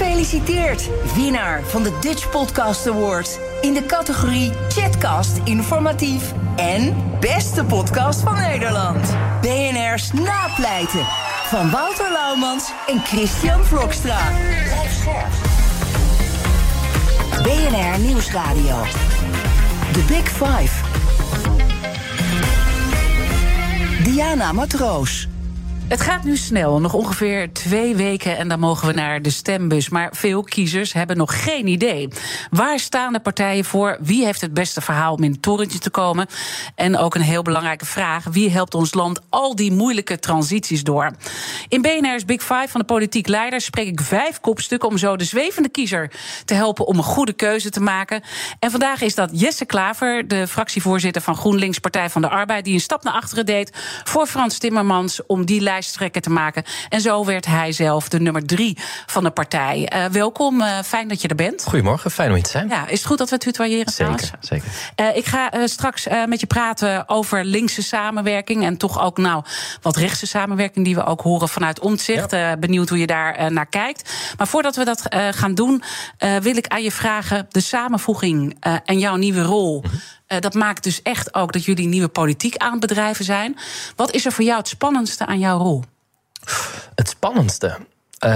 Gefeliciteerd, winnaar van de Dutch Podcast Award. In de categorie Chatcast Informatief en Beste Podcast van Nederland. BNR's Napleiten van Wouter Laumans en Christian Vlokstra. BNR Nieuwsradio. The Big Five. Diana Matroos. Het gaat nu snel, nog ongeveer twee weken en dan mogen we naar de stembus. Maar veel kiezers hebben nog geen idee. Waar staan de partijen voor? Wie heeft het beste verhaal om in het torentje te komen? En ook een heel belangrijke vraag: wie helpt ons land al die moeilijke transities door? In BNR's Big Five van de politiek leider spreek ik vijf kopstukken om zo de zwevende kiezer te helpen om een goede keuze te maken. En vandaag is dat Jesse Klaver, de fractievoorzitter van GroenLinks Partij van de Arbeid, die een stap naar achteren deed voor Frans Timmermans om die lijst lijsttrekker te maken. En zo werd hij zelf de nummer drie van de partij. Uh, welkom, uh, fijn dat je er bent. Goedemorgen, fijn om hier te zijn. Ja, is het goed dat we tutoyeren Zeker, zeker. Uh, ik ga straks met je praten over linkse samenwerking... en toch ook nou, wat rechtse samenwerking die we ook horen vanuit Omtzigt. Ja. benieuwd hoe je daar naar kijkt. Maar voordat we dat gaan doen, wil ik aan je vragen... de samenvoeging en jouw nieuwe rol... Mm -hmm. Uh, dat maakt dus echt ook dat jullie nieuwe politiek aan bedrijven zijn. Wat is er voor jou het spannendste aan jouw rol? Het spannendste. Uh,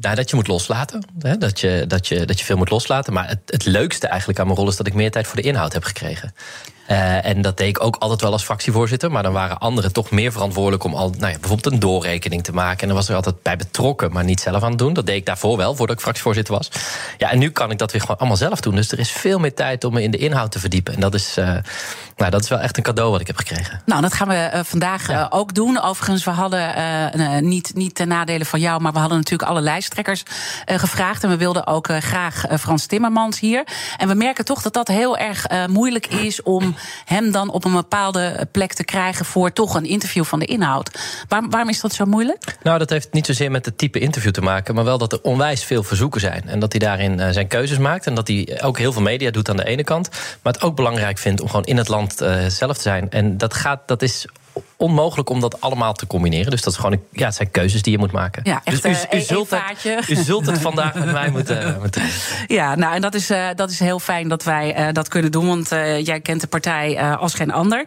nou, dat je moet loslaten. Hè? Dat, je, dat, je, dat je veel moet loslaten. Maar het, het leukste eigenlijk aan mijn rol is dat ik meer tijd voor de inhoud heb gekregen. Uh, en dat deed ik ook altijd wel als fractievoorzitter. Maar dan waren anderen toch meer verantwoordelijk om al, nou ja, bijvoorbeeld een doorrekening te maken. En dan was er altijd bij betrokken, maar niet zelf aan het doen. Dat deed ik daarvoor wel, voordat ik fractievoorzitter was. Ja, en nu kan ik dat weer gewoon allemaal zelf doen. Dus er is veel meer tijd om me in de inhoud te verdiepen. En dat is, uh, nou, dat is wel echt een cadeau wat ik heb gekregen. Nou, dat gaan we uh, vandaag ja. ook doen. Overigens, we hadden niet, niet ten nadele van jou, maar we hadden natuurlijk alle lijsttrekkers gevraagd. En we wilden ook graag Frans Timmermans hier. En we merken toch dat dat heel erg moeilijk is om hem dan op een bepaalde plek te krijgen voor toch een interview van de inhoud. Waar, waarom is dat zo moeilijk? Nou, dat heeft niet zozeer met het type interview te maken, maar wel dat er onwijs veel verzoeken zijn. En dat hij daarin zijn keuzes maakt. En dat hij ook heel veel media doet aan de ene kant. Maar het ook belangrijk vindt om gewoon in het land uh, zelf te zijn. En dat, gaat, dat is onmogelijk om dat allemaal te combineren. Dus dat is gewoon, ja, het zijn keuzes die je moet maken. Ja, echt, dus u, u, uh, zult het, u zult het vandaag met mij moeten, moeten Ja, nou, en dat is, uh, dat is heel fijn dat wij uh, dat kunnen doen. Want jij kent de partij als geen ander.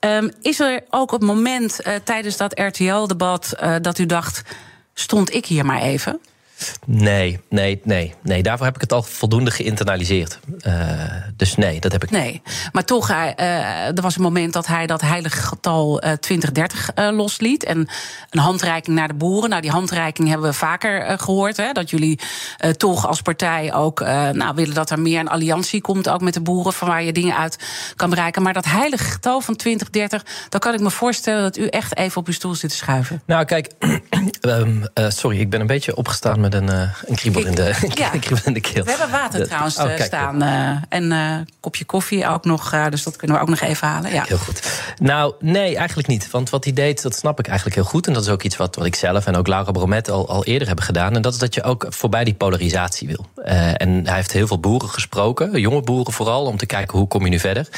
Um, is er ook op het moment tijdens dat RTL-debat dat u dacht... stond ik hier maar even? Nee, nee, nee, nee. Daarvoor heb ik het al voldoende geïnternaliseerd. Uh, dus nee, dat heb ik Nee, maar toch, uh, er was een moment dat hij dat heilige getal uh, 2030 losliet. En een handreiking naar de boeren. Nou, die handreiking hebben we vaker gehoord. Hè, dat jullie toch als partij ook nou, willen dat er meer een alliantie komt. Ook met de boeren, van waar je dingen uit kan bereiken. Maar dat heilige getal van 2030, dan kan ik me voorstellen dat u echt even op uw stoel zit te schuiven. Nou, kijk, um, sorry, ik ben een beetje opgestaan met een, uh, een kriebel in, de, ja. kriebel in de keel. We hebben water trouwens oh, kijk, staan. Uh, en een kopje koffie ook nog. dus dat kunnen we ook nog even halen. Ja. Heel goed. Nou, nee, eigenlijk niet. Want wat hij deed, dat snap ik eigenlijk heel goed. En dat is ook iets wat, wat ik zelf en ook Laura Bromet al, al eerder hebben gedaan. En dat is dat je ook voorbij die polarisatie wil. en hij heeft heel veel boeren gesproken. Jonge boeren vooral. Om te kijken hoe kom je nu verder.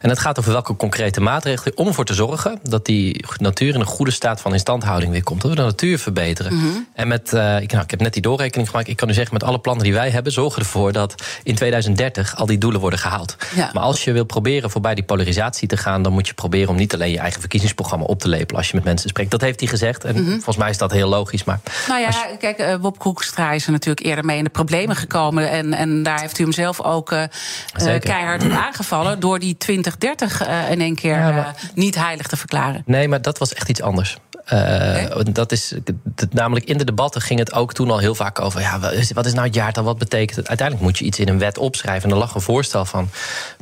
En het gaat over welke concrete maatregelen. Om ervoor te zorgen dat die natuur in een goede staat van instandhouding weer komt. Dat we de natuur verbeteren. Mm -hmm. En met, nou, ik heb net die doorrekening gemaakt. Ik kan u zeggen, met alle plannen die wij hebben, zorgen ervoor dat in 2030 al die doelen worden gehaald. Ja. Maar als je wil proberen voorbij die polarisatie te gaan, dan moet je proberen om niet alleen je eigen verkiezingsprogramma op te lepelen als je met mensen spreekt. Dat heeft hij gezegd. En Mhm. mm -hmm. volgens mij is dat heel logisch. Maar Nou ja, je- kijk, uh, Bob Koekstra is er natuurlijk eerder mee in de problemen gekomen. En, en daar heeft u hem zelf ook uh, Zeker. keihard op aangevallen. door die 2030 uh, in één keer Ja, maar- niet heilig te verklaren. Nee, maar dat was echt iets anders. Uh, dat is, d- namelijk in de debatten ging het ook toen al heel vaak over... Ja, wat is, wat is nou het jaartal, wat betekent het? Uiteindelijk moet je iets in een wet opschrijven. En er lag een voorstel van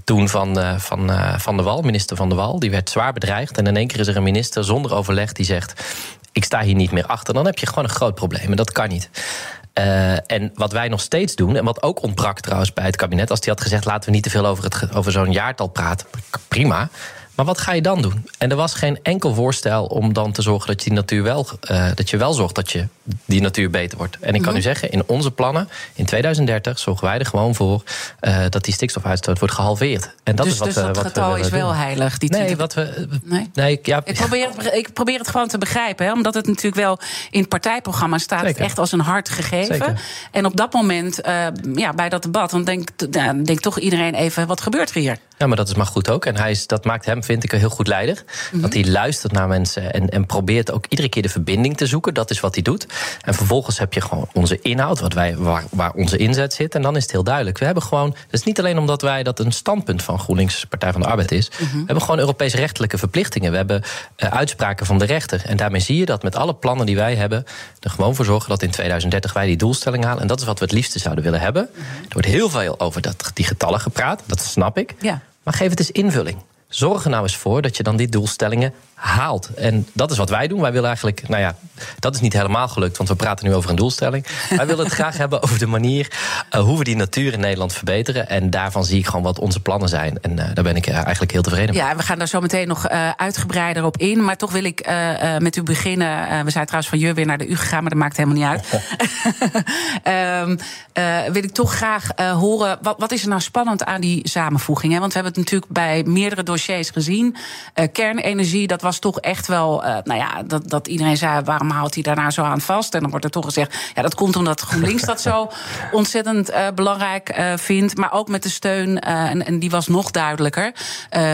toen van, uh, van, uh, van de Wal, minister Van de Wal. Die werd zwaar bedreigd. En in één keer is er een minister zonder overleg die zegt... ik sta hier niet meer achter. Dan heb je gewoon een groot probleem. En dat kan niet. Uh, en wat wij nog steeds doen, en wat ook ontbrak trouwens bij het kabinet... als die had gezegd, laten we niet te veel over, het, over zo'n jaartal praten. Prima. Maar wat ga je dan doen? En er was geen enkel voorstel om dan te zorgen dat je die natuur wel, uh, dat je wel zorgt dat je die natuur beter wordt. En ik kan Mhm. u zeggen, in onze plannen in 2030 zorgen wij er gewoon voor uh, dat die stikstofuitstoot wordt gehalveerd. En dat dus is wat, dus uh, dat wat getal we is wel heilig. Die Nee, 20 wat we. Nee? Nee, ja, Ik probeer, het, ik probeer het gewoon te begrijpen, hè, omdat het natuurlijk wel in het partijprogramma staat, Zeker. echt als een hard gegeven. Zeker. En op dat moment, uh, ja, bij dat debat, dan denkt dan denkt toch iedereen even: wat gebeurt er hier? Ja, maar dat is maar goed ook. En hij is, dat maakt hem, vind ik, een heel goed leider. Mhm. Dat hij luistert naar mensen en, en probeert ook iedere keer de verbinding te zoeken. Dat is wat hij doet. En vervolgens heb je gewoon onze inhoud, wat wij, waar, waar onze inzet zit. En dan is het heel duidelijk. We hebben gewoon, het is niet alleen omdat wij dat een standpunt van GroenLinks Partij van de Arbeid is. Mhm. We hebben gewoon Europees rechtelijke verplichtingen. We hebben uh, uitspraken van de rechter. En daarmee zie je dat met alle plannen die wij hebben, er gewoon voor zorgen dat in 2030 wij die doelstelling halen. En dat is wat we het liefste zouden willen hebben. Mhm. Er wordt heel veel over dat, die getallen gepraat. Dat snap ik. Ja. Maar geef het eens invulling. Zorg er nou eens voor dat je dan die doelstellingen haalt. En dat is wat wij doen. Wij willen eigenlijk, nou ja, dat is niet helemaal gelukt, want we praten nu over een doelstelling. wij willen het graag hebben over de manier uh, hoe we die natuur in Nederland verbeteren. En daarvan zie ik gewoon wat onze plannen zijn. En uh, daar ben ik eigenlijk heel tevreden mee. Ja, we gaan daar zo meteen nog uh, uitgebreider op in. Maar toch wil ik met u beginnen. we zijn trouwens van je weer naar de U gegaan, maar dat maakt helemaal niet uit. Um, wil ik toch graag horen, wat, wat, is er nou spannend aan die samenvoeging? Hè? Want we hebben het natuurlijk bij meerdere dossiers gezien. kernenergie, dat was toch echt wel, nou ja, dat, dat iedereen zei, waarom houdt hij daarna zo aan vast? En dan wordt er toch gezegd, ja, dat komt omdat GroenLinks dat zo ontzettend uh, belangrijk vindt. Maar ook met de steun, en, en, die was nog duidelijker,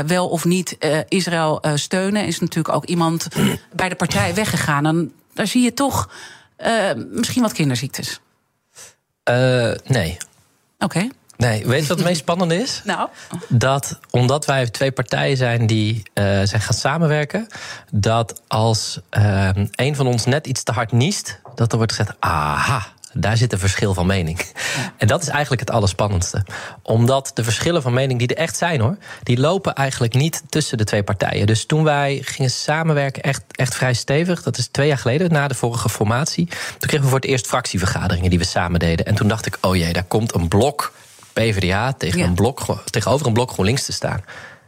wel of niet Israël steunen, is natuurlijk ook iemand bij de partij weggegaan. En daar zie je toch misschien wat kinderziektes. nee. Oké. Okay. Nee, weet je wat het meest spannende is? Nou. Dat omdat wij twee partijen zijn die uh, zijn gaan samenwerken, dat als uh, een van ons net iets te hard niest, dat er wordt gezegd: aha. Daar zit een verschil van mening. Ja. En dat is eigenlijk het allerspannendste. Omdat de verschillen van mening, die er echt zijn hoor, die lopen eigenlijk niet tussen de twee partijen. Dus toen wij gingen samenwerken, echt, echt vrij stevig, dat is twee jaar geleden, na de vorige formatie, toen kregen we voor het eerst fractievergaderingen die we samen deden. En toen dacht ik: oh jee, daar komt een blok PvdA tegen ja. een blok, tegenover een blok GroenLinks te staan.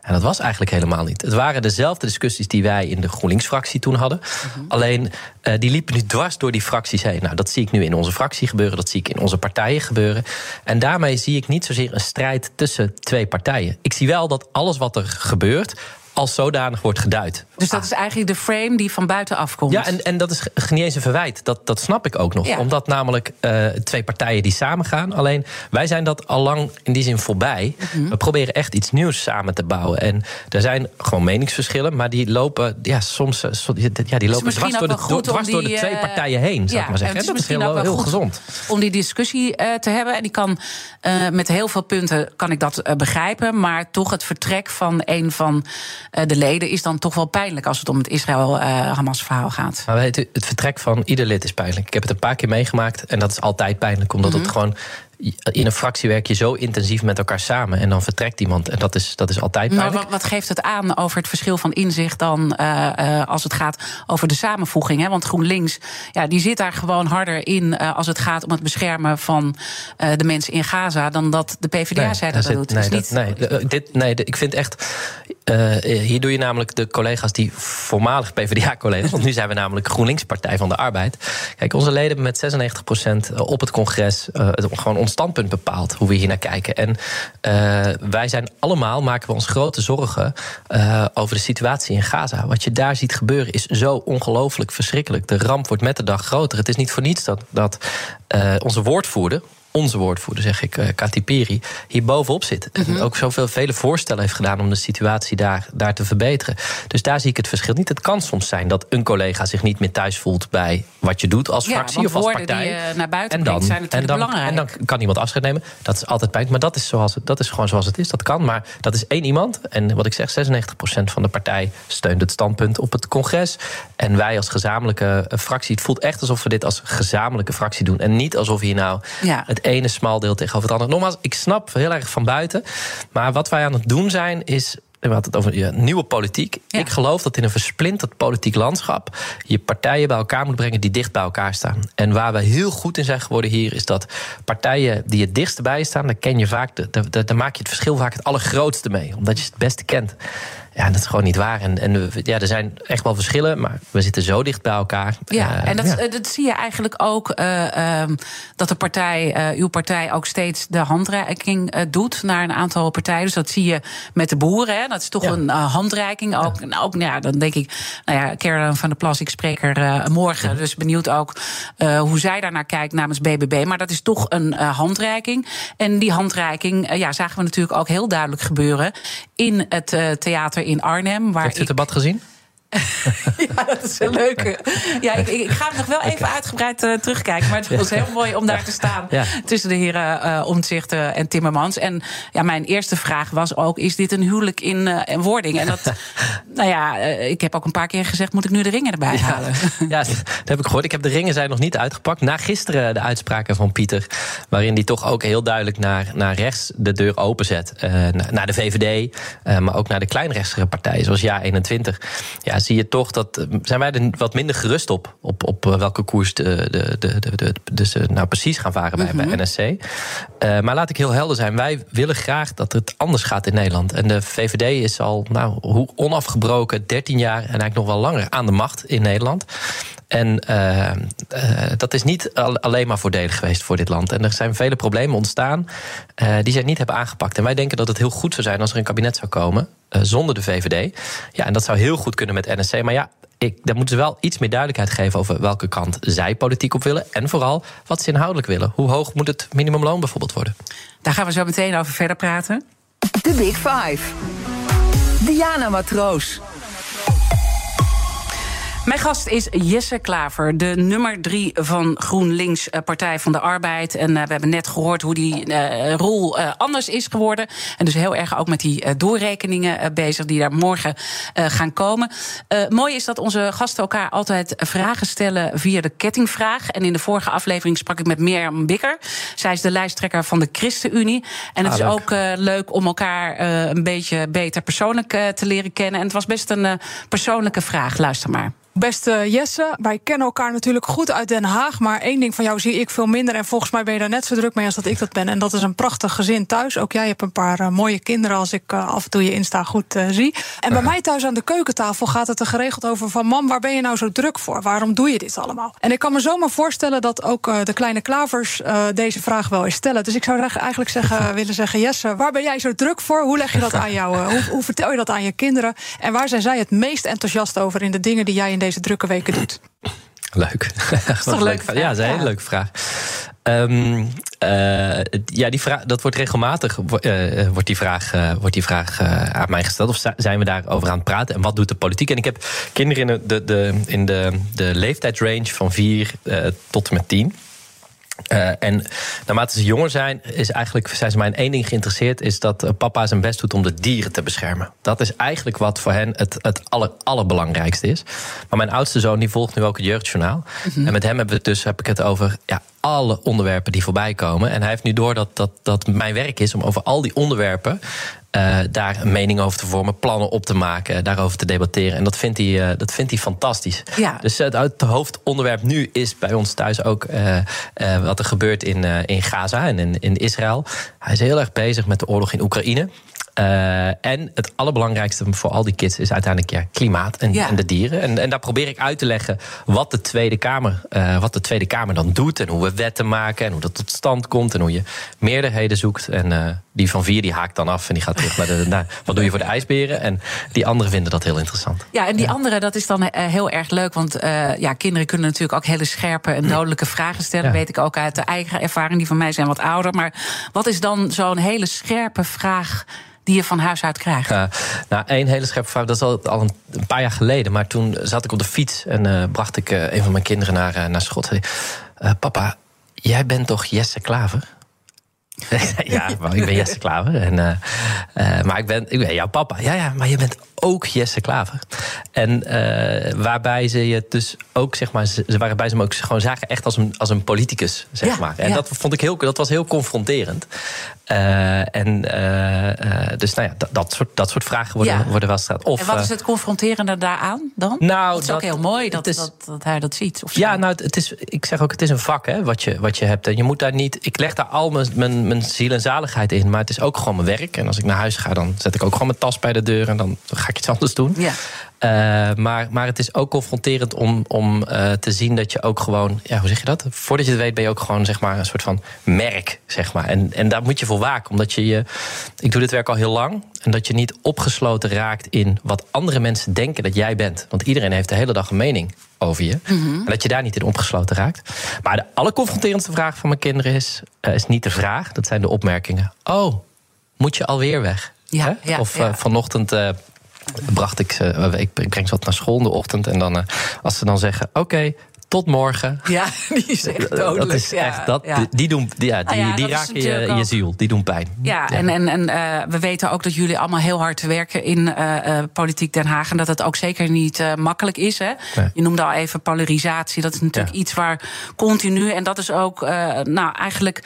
En dat was eigenlijk helemaal niet. Het waren dezelfde discussies die wij in de GroenLinks-fractie toen hadden. -hmm. Alleen uh, die liepen nu dwars door die fracties heen. Nou, dat zie ik nu in onze fractie gebeuren, dat zie ik in onze partijen gebeuren. En daarmee zie ik niet zozeer een strijd tussen twee partijen. Ik zie wel dat alles wat er gebeurt als zodanig wordt geduid. Dus dat is eigenlijk de frame die van buiten afkomt. Ja, en, en dat is niet eens een verwijt. Dat, dat snap ik ook nog. Ja. Omdat namelijk uh, twee partijen die samengaan. Alleen wij zijn dat al lang in die zin voorbij. Mm -hmm. We proberen echt iets nieuws samen te bouwen. En er zijn gewoon meningsverschillen, maar die lopen ja, soms ja, die lopen dwars, door de, door, dwars die, door de twee partijen heen. Zou ja, ik maar zeggen. En dat is heel, wel heel gezond. Om die discussie uh, te hebben. En die kan uh, met heel veel punten kan ik dat begrijpen. Maar toch het vertrek van een van de leden is dan toch wel pijnlijk als het om het Israël-Hamas-verhaal gaat. Maar weet u, het vertrek van ieder lid is pijnlijk. Ik heb het een paar keer meegemaakt en dat is altijd pijnlijk, omdat mm -hmm. het gewoon in een fractie werk je zo intensief met elkaar samen en dan vertrekt iemand en dat is, dat is altijd pijnlijk. Maar wat, geeft het aan over het verschil van inzicht dan uh, uh, als het gaat over de samenvoeging? Hè? Want GroenLinks, ja, die zit daar gewoon harder in uh, als het gaat om het beschermen van de mensen in Gaza dan dat de PvdA nee, zei dat zit, doet. Nee, dat, niet... nee, dit, nee, ik vind echt. Hier doe je namelijk de collega's die voormalig PvdA-collega's, want nu zijn we namelijk GroenLinks-Partij van de Arbeid. Kijk, onze leden met 96% op het congres gewoon ons standpunt bepaalt hoe we hier naar kijken. En wij zijn allemaal, maken we ons grote zorgen over de situatie in Gaza. Wat je daar ziet gebeuren is zo ongelooflijk verschrikkelijk. De ramp wordt met de dag groter. Het is niet voor niets dat, dat onze woordvoerder, onze woordvoerder, zeg ik, uh, Kati Piri, hier bovenop zit. Mm -hmm. En ook zoveel vele voorstellen heeft gedaan om de situatie daar, daar te verbeteren. Dus daar zie ik het verschil niet. Het kan soms zijn dat een collega zich niet meer thuis voelt bij wat je doet als ja, fractie of als partij. Die je naar buiten en dan, brengt, zijn natuurlijk en dan, belangrijk. En dan kan iemand afscheid nemen. Dat is altijd pijn. Maar dat is, zoals dat is gewoon zoals het is. Dat kan. Maar dat is één iemand. En wat ik zeg, 96% van de partij steunt het standpunt op het congres. En wij als gezamenlijke fractie. Het voelt echt alsof we dit als gezamenlijke fractie doen. En niet alsof hier nou ja. het ene smaldeel tegenover het andere. Nogmaals, ik snap heel erg van buiten. Maar wat wij aan het doen zijn, is we hadden het over nieuwe politiek. Ja. Ik geloof dat in een versplinterd politiek landschap je partijen bij elkaar moet brengen die dicht bij elkaar staan. En waar we heel goed in zijn geworden hier, is dat partijen die het dichtst bij staan, daar ken je vaak, daar, daar maak je het verschil vaak het allergrootste mee, omdat je het beste kent. Ja, dat is gewoon niet waar. En, en ja, er zijn echt wel verschillen, maar we zitten zo dicht bij elkaar. Ja, en dat, dat zie je eigenlijk ook ehm, dat de partij, uw partij, ook steeds de handreiking doet naar een aantal partijen. Dus dat zie je met de boeren. Hè. Dat is toch een handreiking. Ook, ja. ook nou ja, dan denk ik, nou ja, Karen van der Plas, ik spreek er morgen. Dus benieuwd ook hoe zij daarnaar kijkt namens BBB. Maar dat is toch een handreiking. En die handreiking ja, zagen we natuurlijk ook heel duidelijk gebeuren in het theater in Arnhem. Waar Heeft u het debat gezien? ja, dat is een leuke. Ja, ik, ik ga nog wel even uitgebreid uh, terugkijken. Maar het was heel mooi om daar te staan tussen de heren uh, Omtzigt en Timmermans. En ja, mijn eerste vraag was ook: is dit een huwelijk in, uh, in wording? En dat, nou ja, ik heb ook een paar keer gezegd: moet ik nu de ringen erbij halen? Ja, dat heb ik gehoord. Ik heb de ringen zijn nog niet uitgepakt. Na gisteren de uitspraken van Pieter, waarin hij toch ook heel duidelijk naar, naar rechts de deur openzet. naar de VVD, maar ook naar de kleinrechtsere partijen, zoals Ja 21. Ja, zie je toch dat. Eh, zijn wij er wat minder gerust op. Op, op eh, welke koers de, de, de, de, de, de ze nou precies gaan varen bij, bij mhm. NSC. Uh, eh, maar laat ik heel helder zijn. Wij willen graag dat het anders gaat in Nederland. En de VVD is al, nou, hoe onafgebroken, 13 jaar en eigenlijk nog wel langer aan de macht in Nederland. En uh, uh, dat is niet alleen maar voordelig geweest voor dit land. En er zijn vele problemen ontstaan uh, die zij niet hebben aangepakt. En wij denken dat het heel goed zou zijn als er een kabinet zou komen zonder de VVD. Ja, en dat zou heel goed kunnen met NSC. Maar ja, ik, daar moeten ze wel iets meer duidelijkheid geven over welke kant zij politiek op willen. En vooral wat ze inhoudelijk willen. Hoe hoog moet het minimumloon bijvoorbeeld worden? Daar gaan we zo meteen over verder praten. De Big Five. Diana Matroos. Mijn gast is Jesse Klaver, de nummer drie van GroenLinks eh, Partij van de Arbeid. En uh, we hebben net gehoord hoe die uh, rol anders is geworden. En dus heel erg ook met die doorrekeningen bezig die daar morgen gaan komen. mooi is dat onze gasten elkaar altijd vragen stellen via de kettingvraag. En in de vorige aflevering sprak ik met Mirjam Bikker. Zij is de lijsttrekker van de ChristenUnie. En het ah, is ook leuk om elkaar een beetje beter persoonlijk te leren kennen. En het was best een persoonlijke vraag. Luister maar. Beste Jesse, wij kennen elkaar natuurlijk goed uit Den Haag. Maar één ding van jou zie ik veel minder. En volgens mij ben je daar net zo druk mee als dat ik dat ben. En dat is een prachtig gezin thuis. Ook jij hebt een paar uh, mooie kinderen als ik uh, af en toe je Insta goed uh, zie. En bij mij thuis aan de keukentafel gaat het er geregeld over van... mam, waar ben je nou zo druk voor? Waarom doe je dit allemaal? En ik kan me zomaar voorstellen dat ook de kleine klavers deze vraag wel eens stellen. Dus ik zou eigenlijk zeggen, willen zeggen... Jesse, waar ben jij zo druk voor? Hoe leg je dat aan jou? hoe, hoe vertel je dat aan je kinderen? En waar zijn zij het meest enthousiast over in de dingen die jij in deze drukke weken doet? Leuk. Dat is toch leuk? Ja, dat is een hele leuke vraag. Um, uh, ja, die vraag, dat wordt regelmatig uh, wordt die vraag, uh, wordt die vraag aan mij gesteld. Of zijn we daarover aan het praten? En wat doet de politiek? En ik heb kinderen in de, de, in de, de leeftijdsrange van 4 tot en met 10. Uh, en naarmate ze jonger zijn, is eigenlijk, zijn ze mij in één ding geïnteresseerd: is dat uh, papa zijn best doet om de dieren te beschermen. Dat is eigenlijk wat voor hen het, het aller, allerbelangrijkste is. Maar mijn oudste zoon die volgt nu ook het jeugdjournaal. Mhm. En met hem hebben we dus heb ik het over ja, alle onderwerpen die voorbij komen. En hij heeft nu door dat, dat, dat mijn werk is om over al die onderwerpen uh, daar een mening over te vormen, plannen op te maken, daarover te debatteren. En dat vindt hij, uh, dat vindt hij fantastisch. Ja. Dus het, het hoofdonderwerp nu is bij ons thuis ook uh, wat er gebeurt in, in Gaza en in, in Israël. Hij is heel erg bezig met de oorlog in Oekraïne. Uh, en het allerbelangrijkste voor al die kids is uiteindelijk ja, klimaat en, en de dieren. En, en, daar probeer ik uit te leggen wat de Tweede Kamer, uh, wat de Tweede Kamer dan doet. En hoe we wetten maken en hoe dat tot stand komt. En hoe je meerderheden zoekt. En uh, die van vier die haakt dan af en die gaat terug naar de. Naar, wat doe je voor de ijsberen? En die anderen vinden dat heel interessant. Ja, en die ja. anderen, dat is dan heel erg leuk. Want ja, kinderen kunnen natuurlijk ook hele scherpe en dodelijke vragen stellen. Ja. Weet ik ook uit de eigen ervaring. Die van mij zijn wat ouder. Maar wat is dan zo'n hele scherpe vraag? die je van huis uit krijgt? Nou, één hele scherpe vraag. Dat is al, al een, een, paar jaar geleden. Maar toen zat ik op de fiets en uh, bracht ik uh, een van mijn kinderen naar, naar school. Zei, papa, jij bent toch Jesse Klaver? ja, ik ben Jesse Klaver. En, maar ik ben, ik ben jouw papa. Ja, ja, maar je bent ook Jesse Klaver. En uh, waarbij ze je dus ook, zeg maar, ze, waarbij ze hem ook gewoon zagen echt als een, als een politicus, zeg Ja, maar. En ja. dat vond ik heel, dat was heel confronterend. En dus nou ja, dat, dat, soort, dat soort vragen worden, Ja. worden wel gesteld. Of, en wat is eh, het confronterende daaraan dan? Nou, dat is dat- ook heel mooi dat, is- dat, dat hij dat ziet. Of. Ja, nou, het- het is, ik zeg ook, het is een vak hè, wat, je, wat je hebt. En je moet daar niet. Ik leg daar al mijn, mijn, mijn ziel en zaligheid in. Maar het is ook gewoon mijn werk. En als ik naar huis ga, dan zet ik ook gewoon mijn tas bij de deur. En dan ga ik iets anders doen. Ja. Eh, maar, maar het is ook confronterend om, om eh, te zien dat je ook gewoon. Ja, hoe zeg je dat? Voordat je het weet, ben je ook gewoon zeg maar, een soort van merk. Zeg maar. en, en daar moet je voor waken. Omdat je je. Ik doe dit werk al heel lang. En dat je niet opgesloten raakt in wat andere mensen denken dat jij bent. Want iedereen heeft de hele dag een mening over je. En dat je daar niet in opgesloten raakt. Maar de allerconfronterendste vraag van mijn kinderen is, eh, is niet de vraag, dat zijn de opmerkingen. Oh, moet je alweer weg? Ja, ja, of ja. vanochtend. Bracht ik ze, eh, ik breng ze wat naar school in de ochtend. En dan, eh, als ze dan zeggen: Oké, tot morgen. Ja, die is echt dodelijk. dat is ja, echt, dat, ja. die, doen, die, ja, die, Ah die is raken je, je ziel, die doen pijn. Ja, en, en, en eh, we weten ook dat jullie allemaal heel hard werken in politiek Den Haag. En dat het ook zeker niet makkelijk is. Hè? Nee. Je noemde al even polarisatie. Dat is natuurlijk iets waar continu. En dat is ook, nou eigenlijk.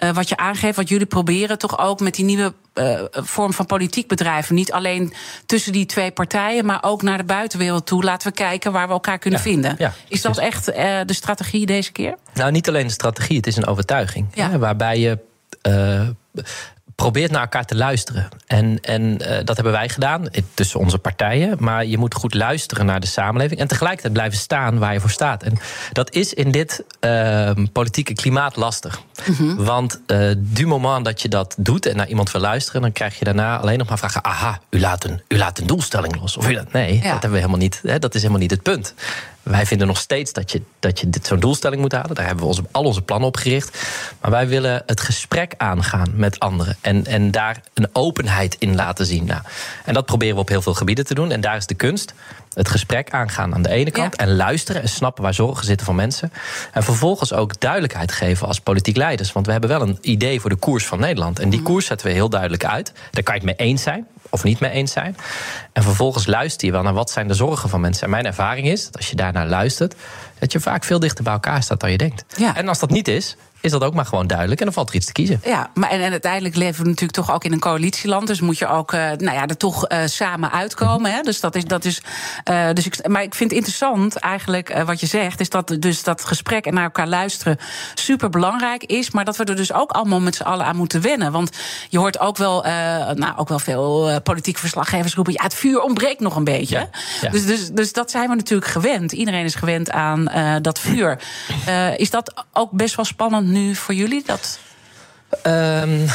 Eh, wat je aangeeft, wat jullie proberen, toch ook met die nieuwe eh, vorm van politiek bedrijven. Niet alleen tussen die twee partijen, maar ook naar de buitenwereld toe. Laten we kijken waar we elkaar kunnen Ja, vinden. ja, is dat echt eh, de strategie deze keer? Nou, niet alleen de strategie, het is een overtuiging. Ja. Hè, waarbij je probeert naar elkaar te luisteren. En, en eh, dat hebben wij gedaan eh, tussen onze partijen. Maar je moet goed luisteren naar de samenleving. En tegelijkertijd blijven staan waar je voor staat. En dat is in dit eh, politieke klimaat lastig. Want eh du moment dat je dat doet en naar iemand wil luisteren... dan krijg je daarna alleen nog maar vragen... aha, u laat een, u laat een doelstelling los. Of u laat, nee, dat hebben we helemaal niet. Hè, dat is helemaal niet het punt. Wij vinden nog steeds dat je, dat je dit zo'n doelstelling moet halen. Daar hebben we onze, al onze plannen op gericht. Maar wij willen het gesprek aangaan met anderen. En, en daar een openheid in laten zien. Nou, en dat proberen we op heel veel gebieden te doen. En daar is de kunst. Het gesprek aangaan aan de ene kant. Ja. En luisteren en snappen waar zorgen zitten van mensen. En vervolgens ook duidelijkheid geven als politiek leiders. Want we hebben wel een idee voor de koers van Nederland. En die koers zetten we heel duidelijk uit. Daar kan je het mee eens zijn of niet mee eens zijn. En vervolgens luister je wel naar wat zijn de zorgen van mensen. En mijn ervaring is dat als je daarnaar luistert, dat je vaak veel dichter bij elkaar staat dan je denkt. Ja. En als dat niet is, is dat ook maar gewoon duidelijk. En dan valt er iets te kiezen. Ja, maar en, en uiteindelijk leven we natuurlijk toch ook in een coalitieland. Dus moet je ook eh, nou ja, er toch eh, samen uitkomen. Hè? Dus dat is. Dat is eh, dus ik, maar ik vind het interessant eigenlijk wat je zegt. Is dat dus dat gesprek en naar elkaar luisteren super belangrijk is. Maar dat we er dus ook allemaal met z'n allen aan moeten wennen. Want je hoort ook wel, nou, ook wel veel politieke verslaggevers roepen. Ja, het vuur ontbreekt nog een beetje. Ja, ja. Dus, dus, dus dat zijn we natuurlijk gewend. Iedereen is gewend aan dat vuur. Is dat ook best wel spannend nu voor jullie? Dat... Ehm,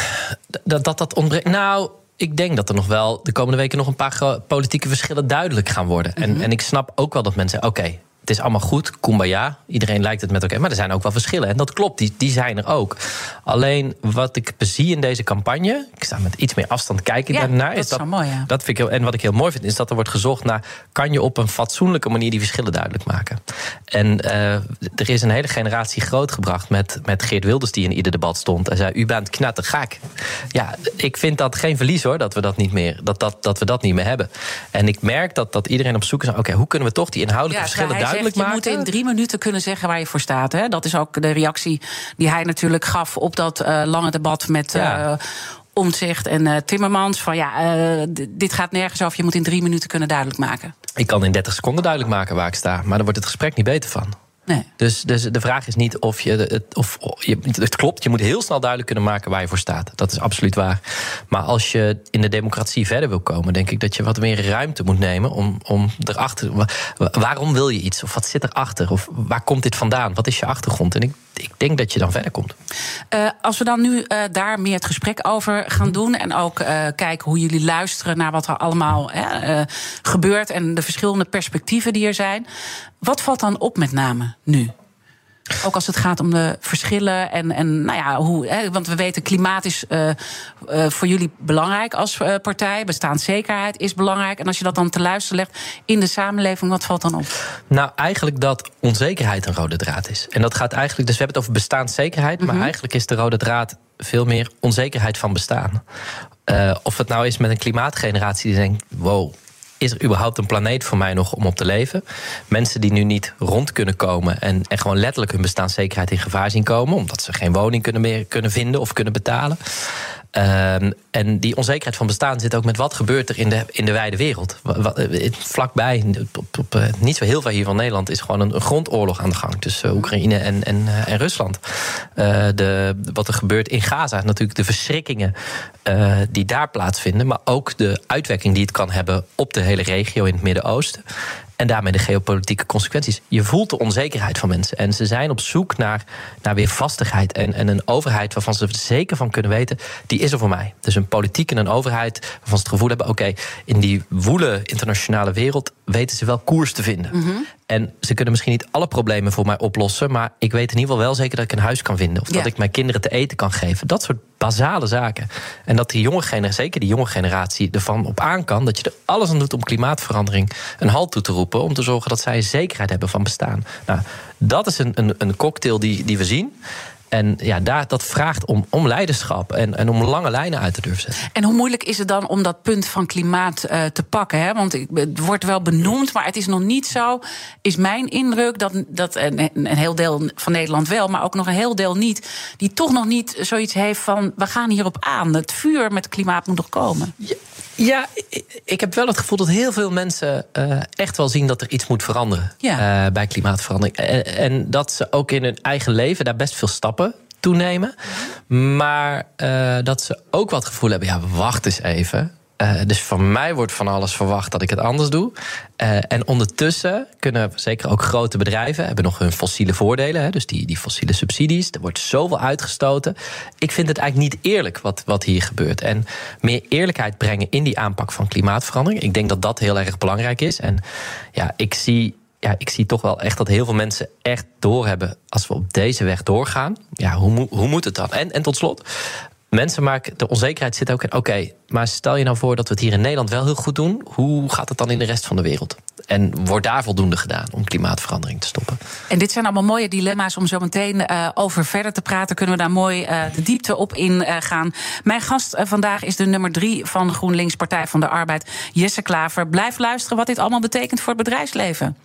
dat, dat dat ontbreekt. Nou, ik denk dat er nog wel de komende weken nog een paar politieke verschillen duidelijk gaan worden. Mhm. en, en ik snap ook wel dat mensen oké. Het is allemaal goed, kumbaya. Iedereen lijkt het met elkaar. Maar er zijn ook wel verschillen. En dat klopt, die, die zijn er ook. Alleen wat ik zie in deze campagne... ik sta met iets meer afstand kijken Ja, daarnaar... dat is wel mooi, ja. dat vind ik heel, en wat ik heel mooi vind, is dat er wordt gezocht naar... kan je op een fatsoenlijke manier die verschillen duidelijk maken? En eh, er is een hele generatie grootgebracht met, met Geert Wilders... die in ieder debat stond en zei, u bent knettergek. Ja, ik vind dat geen verlies hoor, dat we dat niet meer, dat, dat, dat, we dat niet meer hebben. En ik merk dat, dat iedereen op zoek is naar... oké, hoe kunnen we toch die inhoudelijke verschillen hij duidelijk zegt, maken? Je moet in drie minuten kunnen zeggen waar je voor staat. Hè? Dat is ook de reactie die hij natuurlijk gaf op dat eh, lange debat met. Ja. eh, Omtzigt en eh, Timmermans. Van ja, eh, dit gaat nergens over. Je moet in drie minuten kunnen duidelijk maken. Ik kan in 30 seconden duidelijk maken waar ik sta... maar daar wordt het gesprek niet beter van. Nee. Dus, dus de vraag is niet of je het. Of, je, het klopt, je moet heel snel duidelijk kunnen maken waar je voor staat. Dat is absoluut waar. Maar als je in de democratie verder wil komen, denk ik dat je wat meer ruimte moet nemen om, om erachter. wa- Waarom wil je iets? Of wat zit erachter? Of waar komt dit vandaan? Wat is je achtergrond? En ik, ik denk dat je dan verder komt. Eh, als we dan nu eh, daar meer het gesprek over gaan doen. En ook eh, kijken hoe jullie luisteren naar wat er allemaal hè, gebeurt. En de verschillende perspectieven die er zijn. Wat valt dan op met name nu? Ook als het gaat om de verschillen en, en nou ja, hoe. Hè, want we weten, klimaat is eh, eh, voor jullie belangrijk als eh, partij. Bestaanszekerheid is belangrijk. En als je dat dan te luisteren legt in de samenleving, wat valt dan op? Nou, eigenlijk dat onzekerheid een rode draad is. En dat gaat eigenlijk, dus we hebben het over bestaanszekerheid, maar eigenlijk is de rode draad veel meer onzekerheid van bestaan. Of het nou is met een klimaatgeneratie die denkt: wow, is er überhaupt een planeet voor mij nog om op te leven? Mensen die nu niet rond kunnen komen en, en gewoon letterlijk hun bestaanszekerheid in gevaar zien komen, omdat ze geen woning kunnen meer kunnen vinden of kunnen betalen. Ehm, en die onzekerheid van bestaan zit ook met wat gebeurt er in de, in de wijde wereld. Eh, vlakbij, op, eh, niet zo heel ver hier van Nederland, is gewoon een, grondoorlog aan de gang tussen Oekraïne en, en, en Rusland. de, wat er gebeurt in Gaza, natuurlijk de verschrikkingen die daar plaatsvinden, maar ook de uitwerking die het kan hebben op de hele regio in het Midden-Oosten. En daarmee de geopolitieke consequenties. Je voelt de onzekerheid van mensen. En ze zijn op zoek naar, naar weer vastigheid. En, en een overheid waarvan ze er zeker van kunnen weten: die is er voor mij. Dus een politiek en een overheid waarvan ze het gevoel hebben: oké, in die woele internationale wereld weten ze wel koers te vinden. Mhm. En ze kunnen misschien niet alle problemen voor mij oplossen. Maar ik weet in ieder geval wel zeker dat ik een huis kan vinden. Of dat ik mijn kinderen te eten kan geven. Dat soort basale zaken. En dat die jonge generatie, zeker die jonge generatie, ervan op aan kan. Dat je er alles aan doet om klimaatverandering een halt toe te roepen. Om te zorgen dat zij zekerheid hebben van bestaan. Nou, dat is een, een, een cocktail die, die we zien. En ja, daar, dat vraagt om, om leiderschap en, en om lange lijnen uit te durven zetten. En hoe moeilijk is het dan om dat punt van klimaat uh, te pakken? Hè? Want het wordt wel benoemd, maar het is nog niet zo, is mijn indruk, dat, dat een, een heel deel van Nederland wel, maar ook nog een heel deel niet, die toch nog niet zoiets heeft van we gaan hierop aan. Het vuur met klimaat moet nog komen. Ja. Ja, ik heb wel het gevoel dat heel veel mensen uh, echt wel zien dat er iets moet veranderen ja. uh, bij klimaatverandering. En, en, dat ze ook in hun eigen leven daar best veel stappen toenemen. Maar uh, dat ze ook wat gevoel hebben, ja, wacht eens even. Uh, dus van mij wordt van alles verwacht dat ik het anders doe. Uh, en ondertussen kunnen zeker ook grote bedrijven hebben nog hun fossiele voordelen. Hè, dus die, die fossiele subsidies. Er wordt zoveel uitgestoten. Ik vind het eigenlijk niet eerlijk wat, wat hier gebeurt. En meer eerlijkheid brengen in die aanpak van klimaatverandering. Ik denk dat dat heel erg belangrijk is. En ja, ik zie ja, ik zie toch wel echt dat heel veel mensen echt doorhebben. als we op deze weg doorgaan. Ja, hoe, hoe moet het dan? En, en tot slot, mensen maken. de onzekerheid zit ook in. Oké, maar stel je nou voor dat we het hier in Nederland wel heel goed doen. Hoe gaat het dan in de rest van de wereld? En wordt daar voldoende gedaan om klimaatverandering te stoppen? En dit zijn allemaal mooie dilemma's om zo meteen uh, over verder te praten. Kunnen we daar mooi uh, de diepte op ingaan. Uh, Mijn gast vandaag is de nummer drie van GroenLinks Partij van de Arbeid, Jesse Klaver. Blijf luisteren wat dit allemaal betekent voor het bedrijfsleven.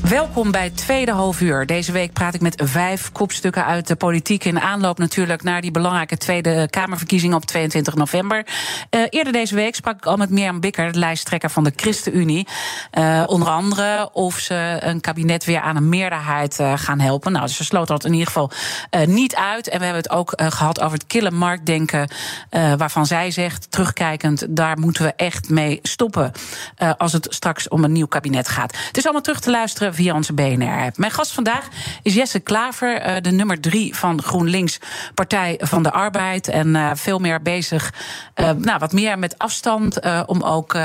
Welkom bij het tweede halfuur. Deze week praat ik met vijf kopstukken uit de politiek. In aanloop natuurlijk naar die belangrijke Tweede Kamerverkiezingen op 22 november. Uh, eerder deze week sprak ik al met Mirjam Bikker, de lijsttrekker van de ChristenUnie. Uh, onder andere of ze een kabinet weer aan een meerderheid uh, gaan helpen. Nou, ze sloot dat in ieder geval niet uit. En we hebben het ook gehad over het kille marktdenken. waarvan zij zegt, terugkijkend, daar moeten we echt mee stoppen. als het straks om een nieuw kabinet gaat. Het is allemaal terug te luisteren via onze BNR-app. Mijn gast vandaag is Jesse Klaver, uh, de nummer drie van GroenLinks Partij van de Arbeid. En uh, veel meer bezig, uh, nou, wat meer met afstand, om ook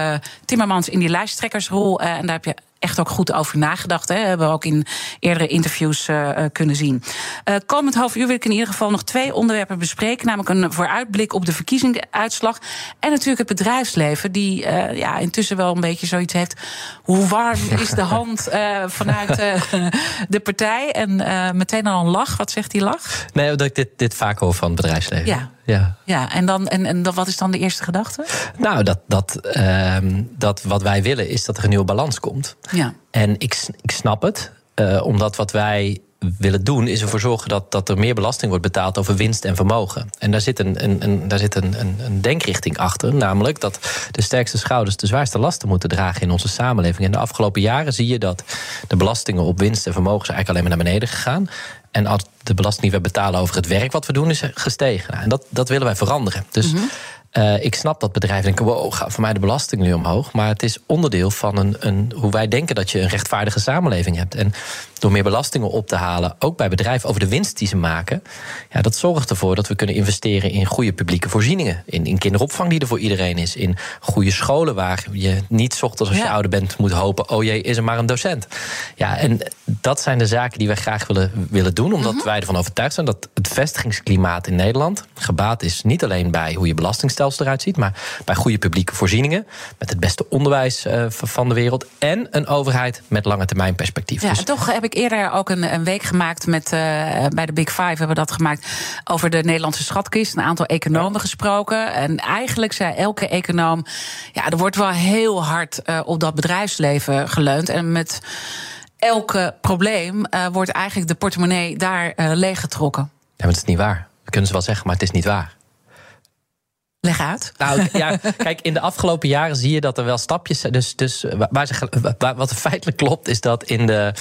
Timmermans in die lijsttrekkersrol. en daar heb je echt ook goed over nagedacht. Hè. Hebben we ook in eerdere interviews uh, kunnen zien. Uh, komend half uur wil ik in ieder geval nog twee onderwerpen bespreken. Namelijk een vooruitblik op de verkiezingsuitslag. En natuurlijk het bedrijfsleven, die uh, ja, intussen wel een beetje zoiets heeft. Hoe warm is de hand vanuit de partij? En meteen al een lach. Wat zegt die lach? Nee, dat ik dit, dit vaak hoor van het bedrijfsleven. Ja. Ja, ja en, dan, en, en wat is dan de eerste gedachte? Nou, dat, dat, uh, dat wat wij willen is dat er een nieuwe balans komt. Ja. En ik, ik snap het, uh, omdat wat wij willen doen, is ervoor zorgen dat, dat er meer belasting wordt betaald over winst en vermogen. En daar zit, een, een, een daar zit een, een, een, denkrichting achter, namelijk dat de sterkste schouders de zwaarste lasten moeten dragen in onze samenleving. En de afgelopen jaren zie je dat de belastingen op winst en vermogen zijn eigenlijk alleen maar naar beneden gegaan. En als de belasting die we betalen over het werk wat we doen is gestegen. En dat, dat willen wij veranderen. Dus. Mhm. Uh, ik snap dat bedrijven denken: wow, gaat voor mij de belasting nu omhoog. Maar het is onderdeel van een, een, hoe wij denken dat je een rechtvaardige samenleving hebt. En door meer belastingen op te halen, ook bij bedrijven over de winst die ze maken, ja, dat zorgt ervoor dat we kunnen investeren in goede publieke voorzieningen. In, in kinderopvang die er voor iedereen is. In goede scholen waar je niet ochtends als je ouder bent moet hopen: oh jee, is er maar een docent. Ja, en dat zijn de zaken die wij graag willen, willen doen, omdat mhm. wij ervan overtuigd zijn dat het vestigingsklimaat in Nederland gebaat is niet alleen bij hoe je belastingstelsel eruit ziet, maar bij goede publieke voorzieningen, met het beste onderwijs uh, van de wereld en een overheid met lange termijn perspectief. Ja, dus... toch heb ik eerder ook een, een week gemaakt met uh, bij de Big Five hebben we dat gemaakt over de Nederlandse schatkist, een aantal economen gesproken en eigenlijk zei elke econoom, ja, er wordt wel heel hard uh, op dat bedrijfsleven geleund en met elke probleem uh, wordt eigenlijk de portemonnee daar uh, leeggetrokken. Ja, maar dat is niet waar. We kunnen ze wel zeggen, maar het is niet waar. Leg uit. Nou ja, kijk, in de afgelopen jaren zie je dat er wel stapjes zijn. Dus, dus waar ze, wat er feitelijk klopt, is dat in de.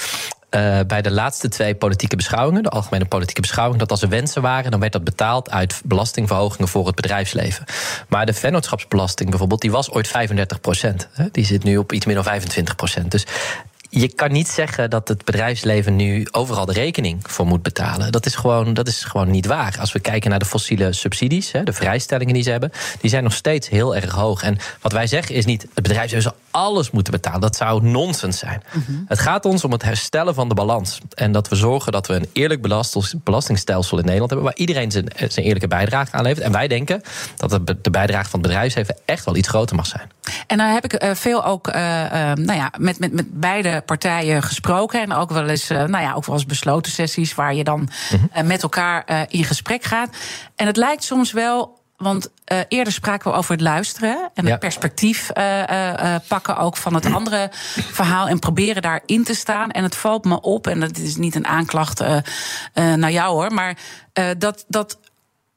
Uh, bij de laatste twee politieke beschouwingen, de algemene politieke beschouwing, dat als er wensen waren, dan werd dat betaald uit belastingverhogingen voor het bedrijfsleven. Maar de vennootschapsbelasting bijvoorbeeld, die was ooit 35 procent. Die zit nu op iets meer dan 25 procent. Dus je kan niet zeggen dat het bedrijfsleven nu overal de rekening voor moet betalen. Dat is gewoon, dat is gewoon niet waar. Als we kijken naar de fossiele subsidies, de vrijstellingen die ze hebben, die zijn nog steeds heel erg hoog. En wat wij zeggen is niet, het bedrijfsleven zal alles moeten betalen. Dat zou nonsens zijn. Mhm. Het gaat ons om het herstellen van de balans. En dat we zorgen dat we een eerlijk belastingstelsel in Nederland hebben, waar iedereen zijn, zijn eerlijke bijdrage aan levert. En wij denken dat de bijdrage van het bedrijfsleven echt wel iets groter mag zijn. En dan heb ik eh, veel ook uh, nou ja, met, met, met beide partijen gesproken. En ook wel eens, uh, nou ja, ook wel eens besloten sessies waar je dan mhm. met elkaar in gesprek gaat. En het lijkt soms wel want uh, eerder spraken we over het luisteren en het perspectief uh, uh, pakken ook van het andere verhaal en proberen daarin te staan. En het valt me op, en dat is niet een aanklacht naar jou hoor, maar dat, dat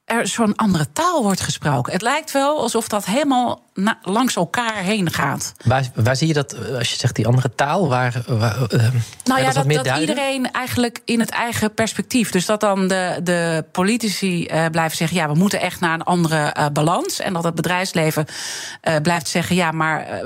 er zo'n andere taal wordt gesproken. Het lijkt wel alsof dat helemaal langs elkaar heen gaat. Waar, waar zie je dat, eh, als je zegt die andere taal? Waar, waar uh, nou ja, dat, dat, iedereen eigenlijk in het eigen perspectief. Dus dat dan de, de politici uh, blijven zeggen: ja, we moeten echt naar een andere uh, balans. En dat het bedrijfsleven blijft zeggen: ja, maar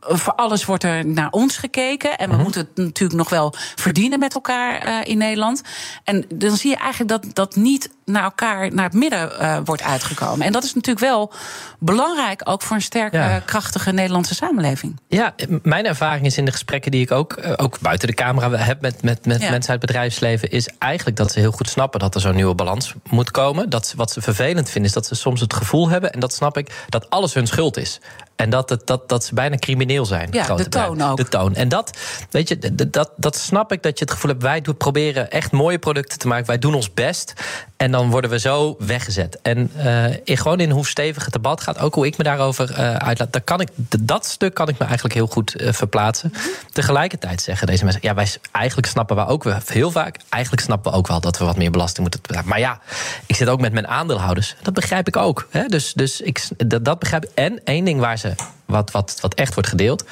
voor alles wordt er naar ons gekeken. En we mhm. moeten het natuurlijk nog wel verdienen met elkaar in Nederland. En dan zie je eigenlijk dat dat niet naar elkaar, naar het midden wordt uitgekomen. En dat is natuurlijk wel belangrijk ook voor een sterke, krachtige Nederlandse samenleving. Ja, mijn ervaring is in de gesprekken die ik ook, eh, ook buiten de camera heb met, met, met mensen uit het bedrijfsleven, is eigenlijk dat ze heel goed snappen dat er zo'n nieuwe balans moet komen. Dat wat ze vervelend vinden, is dat ze soms het gevoel hebben, en dat snap ik, dat alles hun schuld is. En dat, het, dat, dat ze bijna crimineel zijn. Ja, de toon ook. De toon. En dat, weet je, dat, dat snap ik dat je het gevoel hebt. Wij proberen echt mooie producten te maken. Wij doen ons best. En dan worden we zo weggezet. En uh, gewoon in hoe stevig het debat gaat, ook hoe ik me daarover uh, uitlaat, dat, kan ik, dat stuk kan ik me eigenlijk heel goed uh, verplaatsen. Tegelijkertijd zeggen deze mensen, ja, wij eigenlijk snappen we ook wel heel vaak, eigenlijk snappen we ook wel dat we wat meer belasting moeten betalen. Maar ja, ik zit ook met mijn aandeelhouders. Dat begrijp ik ook. Hè? Dus, dus ik, dat, dat begrijp ik. En één ding waar ze, wat, wat, wat echt wordt gedeeld,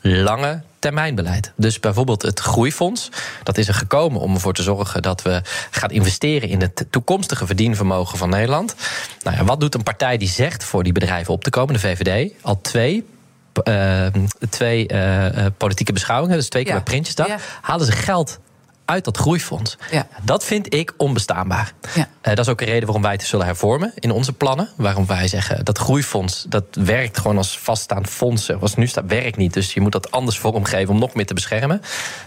lange termijnbeleid. Dus bijvoorbeeld het groeifonds, dat is er gekomen om ervoor te zorgen dat we gaan investeren in het toekomstige verdienvermogen van Nederland. Nou ja, wat doet een partij die zegt voor die bedrijven op te komen, de VVD, al twee uh, twee uh, politieke beschouwingen, dus twee keer ja. bij Prinsjesdag, ja. halen ze geld uit dat groeifonds. Ja. Dat vind ik onbestaanbaar. Ja. Uh, dat is ook een reden waarom wij het zullen hervormen in onze plannen. Waarom wij zeggen dat groeifonds dat werkt gewoon als vaststaand fonds. Zoals nu staat, werkt niet. Dus je moet dat anders vormgeven om nog meer te beschermen.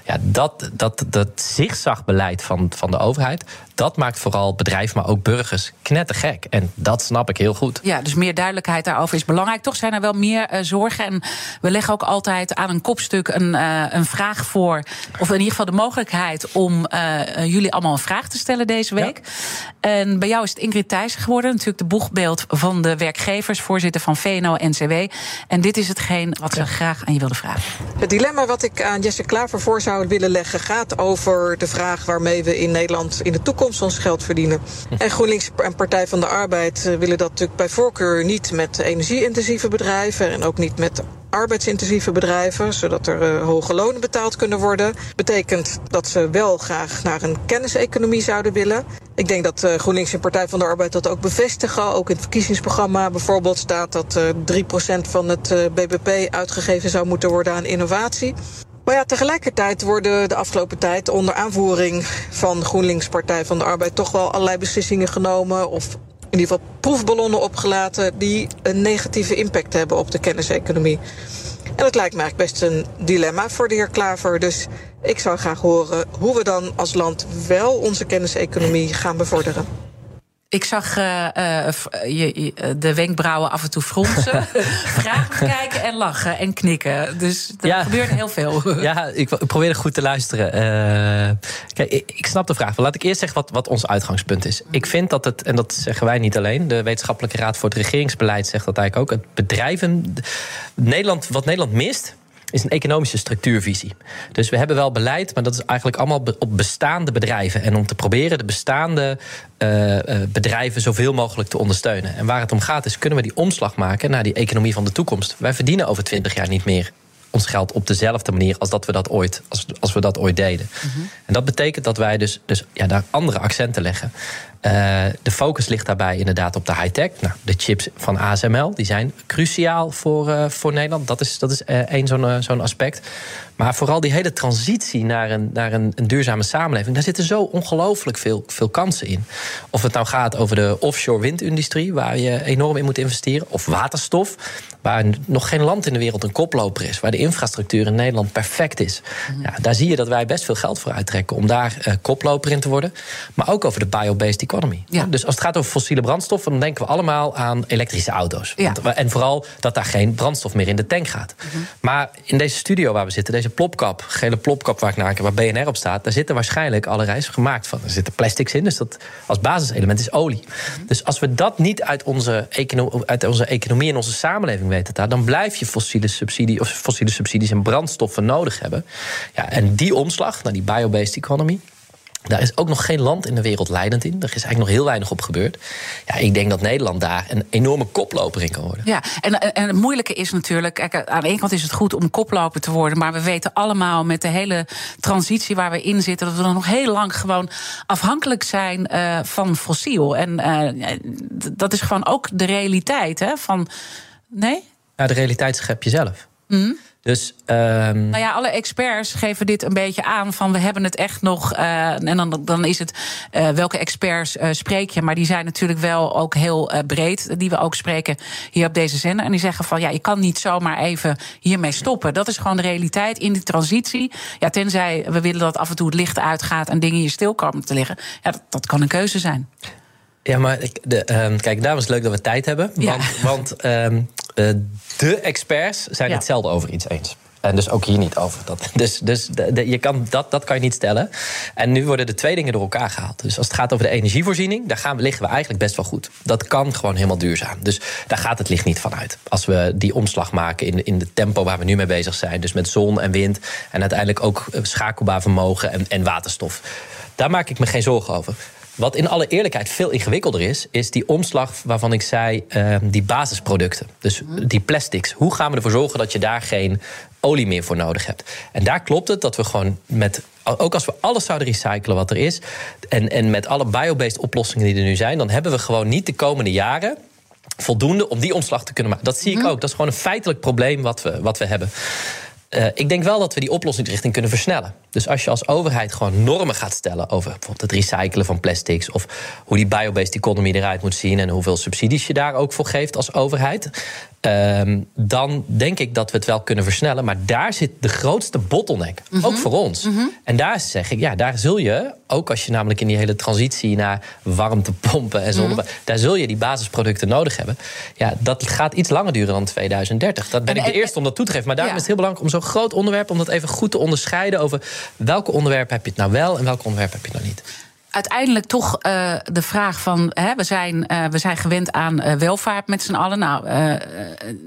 Ja, dat, dat, dat zigzagbeleid van, van de overheid, dat maakt vooral bedrijven, maar ook burgers knettergek. En dat snap ik heel goed. Ja, dus meer duidelijkheid daarover is belangrijk. Toch zijn er wel meer uh, zorgen. En we leggen ook altijd aan een kopstuk een, uh, een vraag voor. Of in ieder geval de mogelijkheid om uh, jullie allemaal een vraag te stellen deze week. Ja. En bij jou is het Ingrid Thijs geworden. Natuurlijk de boegbeeld van de werkgevers, voorzitter van VNO-NCW. En dit is hetgeen wat ze ja. graag aan je wilde vragen. Het dilemma wat ik aan Jesse Klaver voor zou willen leggen... gaat over de vraag waarmee we in Nederland in de toekomst ons geld verdienen. En GroenLinks en Partij van de Arbeid willen dat natuurlijk bij voorkeur niet met energie-intensieve bedrijven... en ook niet met arbeidsintensieve bedrijven, zodat er uh, hoge lonen betaald kunnen worden. Betekent dat ze wel graag naar een kenniseconomie zouden willen. Ik denk dat uh, GroenLinks en Partij van de Arbeid dat ook bevestigen. Ook in het verkiezingsprogramma bijvoorbeeld staat dat uh, 3% van het BBP uitgegeven zou moeten worden aan innovatie. Maar ja, tegelijkertijd worden de afgelopen tijd onder aanvoering van GroenLinks Partij van de Arbeid toch wel allerlei beslissingen genomen of in ieder geval proefballonnen opgelaten die een negatieve impact hebben op de kenniseconomie. En dat lijkt me eigenlijk best een dilemma voor de heer Klaver. Dus ik zou graag horen hoe we dan als land wel onze kenniseconomie gaan bevorderen. Ik zag uh, uh, je, de wenkbrauwen af en toe fronsen. Vragen kijken en lachen en knikken. Dus er ja. gebeurt heel veel. ja, ik, probeer goed te luisteren. Uh, kijk, ik, ik, snap de vraag. Laat ik eerst zeggen wat, wat ons uitgangspunt is. Ik vind dat het, en dat zeggen wij niet alleen... de Wetenschappelijke Raad voor het Regeringsbeleid zegt dat eigenlijk ook... het bedrijven... Nederland, wat Nederland mist is een economische structuurvisie. Dus we hebben wel beleid, maar dat is eigenlijk allemaal op bestaande bedrijven. En om te proberen de bestaande uh, bedrijven zoveel mogelijk te ondersteunen. En waar het om gaat is, kunnen we die omslag maken naar die economie van de toekomst? Wij verdienen over twintig jaar niet meer ons geld op dezelfde manier als dat we dat ooit, als, als we dat ooit deden. Mhm. En dat betekent dat wij dus, dus ja, daar andere accenten leggen. Uh, de focus ligt daarbij inderdaad op de high-tech. Nou, de chips van ASML die zijn cruciaal voor, uh, voor Nederland. Dat is, dat is uh, één zo'n zo'n aspect. Maar vooral die hele transitie naar een, naar een, een duurzame samenleving, daar zitten zo ongelooflijk veel, veel kansen in. Of het nou gaat over de offshore windindustrie, waar je enorm in moet investeren, of waterstof, waar nog geen land in de wereld een koploper is, waar de infrastructuur in Nederland perfect is. Mhm. Ja, daar zie je dat wij best veel geld voor uittrekken om daar uh, koploper in te worden. Maar ook over de biobased economy. Ja. Dus als het gaat over fossiele brandstoffen, dan denken we allemaal aan elektrische auto's. Ja. En vooral dat daar geen brandstof meer in de tank gaat. Mhm. Maar in deze studio waar we zitten, deze plopkap, gele plopkap waar ik naar waar BNR op staat, daar zitten waarschijnlijk alle reizen gemaakt van. Er zitten plastics in, dus dat als basiselement is olie. Mhm. Dus als we dat niet uit onze, uit onze economie en onze samenleving weten, daar, dan blijf je fossiele, subsidie, of fossiele subsidies en brandstoffen nodig hebben. Ja, en die omslag naar die biobased economy. Daar is ook nog geen land in de wereld leidend in. Er is eigenlijk nog heel weinig op gebeurd. Ja, ik denk dat Nederland daar een enorme koploper in kan worden. Ja, en, en het moeilijke is natuurlijk... Kijk, aan de ene kant is het goed om koploper te worden... maar we weten allemaal met de hele transitie waar we in zitten... dat we nog heel lang gewoon afhankelijk zijn uh, van fossiel. En uh, dat is gewoon ook de realiteit, hè? Van, nee? Ja, de realiteit schep je zelf. Mm. Dus, um... Nou ja, alle experts geven dit een beetje aan van we hebben het echt nog. Uh, en dan, dan is het uh, welke experts uh, spreek je. Maar die zijn natuurlijk wel ook heel breed, die we ook spreken hier op deze zender. En die zeggen van ja, je kan niet zomaar even hiermee stoppen. Dat is gewoon de realiteit in die transitie. Ja, tenzij we willen dat af en toe het licht uitgaat en dingen hier stil komen te liggen. Ja, dat, dat kan een keuze zijn. Ja, maar ik, de, um, kijk, daarom is het leuk dat we tijd hebben. Ja. Want, want um, de experts zijn ja. hetzelfde over iets eens. En dus ook hier niet over. Dat, dus dus de, de, je kan, dat, dat kan je niet stellen. En nu worden de twee dingen door elkaar gehaald. Dus als het gaat over de energievoorziening, daar gaan we, liggen we eigenlijk best wel goed. Dat kan gewoon helemaal duurzaam. Dus daar gaat het licht niet van uit. Als we die omslag maken in, in de tempo waar we nu mee bezig zijn. Dus met zon en wind. En uiteindelijk ook schakelbaar vermogen en, en waterstof. Daar maak ik me geen zorgen over. Wat in alle eerlijkheid veel ingewikkelder is, is die omslag waarvan ik zei, uh, die basisproducten. Dus die plastics. Hoe gaan we ervoor zorgen dat je daar geen olie meer voor nodig hebt? En daar klopt het dat we gewoon met. Ook als we alles zouden recyclen wat er is. En, en met alle biobased oplossingen die er nu zijn, dan hebben we gewoon niet de komende jaren voldoende om die omslag te kunnen maken. Dat zie ik mhm. ook. Dat is gewoon een feitelijk probleem wat we, wat we hebben. Uh, ik denk wel dat we die oplossingsrichting kunnen versnellen. Dus als je als overheid gewoon normen gaat stellen over bijvoorbeeld het recyclen van plastics of hoe die biobased economy eruit moet zien en hoeveel subsidies je daar ook voor geeft als overheid, Um, dan denk ik dat we het wel kunnen versnellen. Maar daar zit de grootste bottleneck. Mm -hmm. Ook voor ons. Mm -hmm. En daar zeg ik, ja, daar zul je, ook als je namelijk in die hele transitie naar warmtepompen en zonne, mm -hmm. daar zul je die basisproducten nodig hebben. Ja, dat gaat iets langer duren dan 2030. Dat ben en, ik de eerste om dat toe te geven. Maar daarom ja. is het heel belangrijk om zo'n groot onderwerp, om dat even goed te onderscheiden over welke onderwerpen heb je het nou wel en welke onderwerpen heb je het nou niet uiteindelijk toch uh, de vraag van... Hè, we, zijn, uh, we zijn gewend aan uh, welvaart met z'n allen. Nou,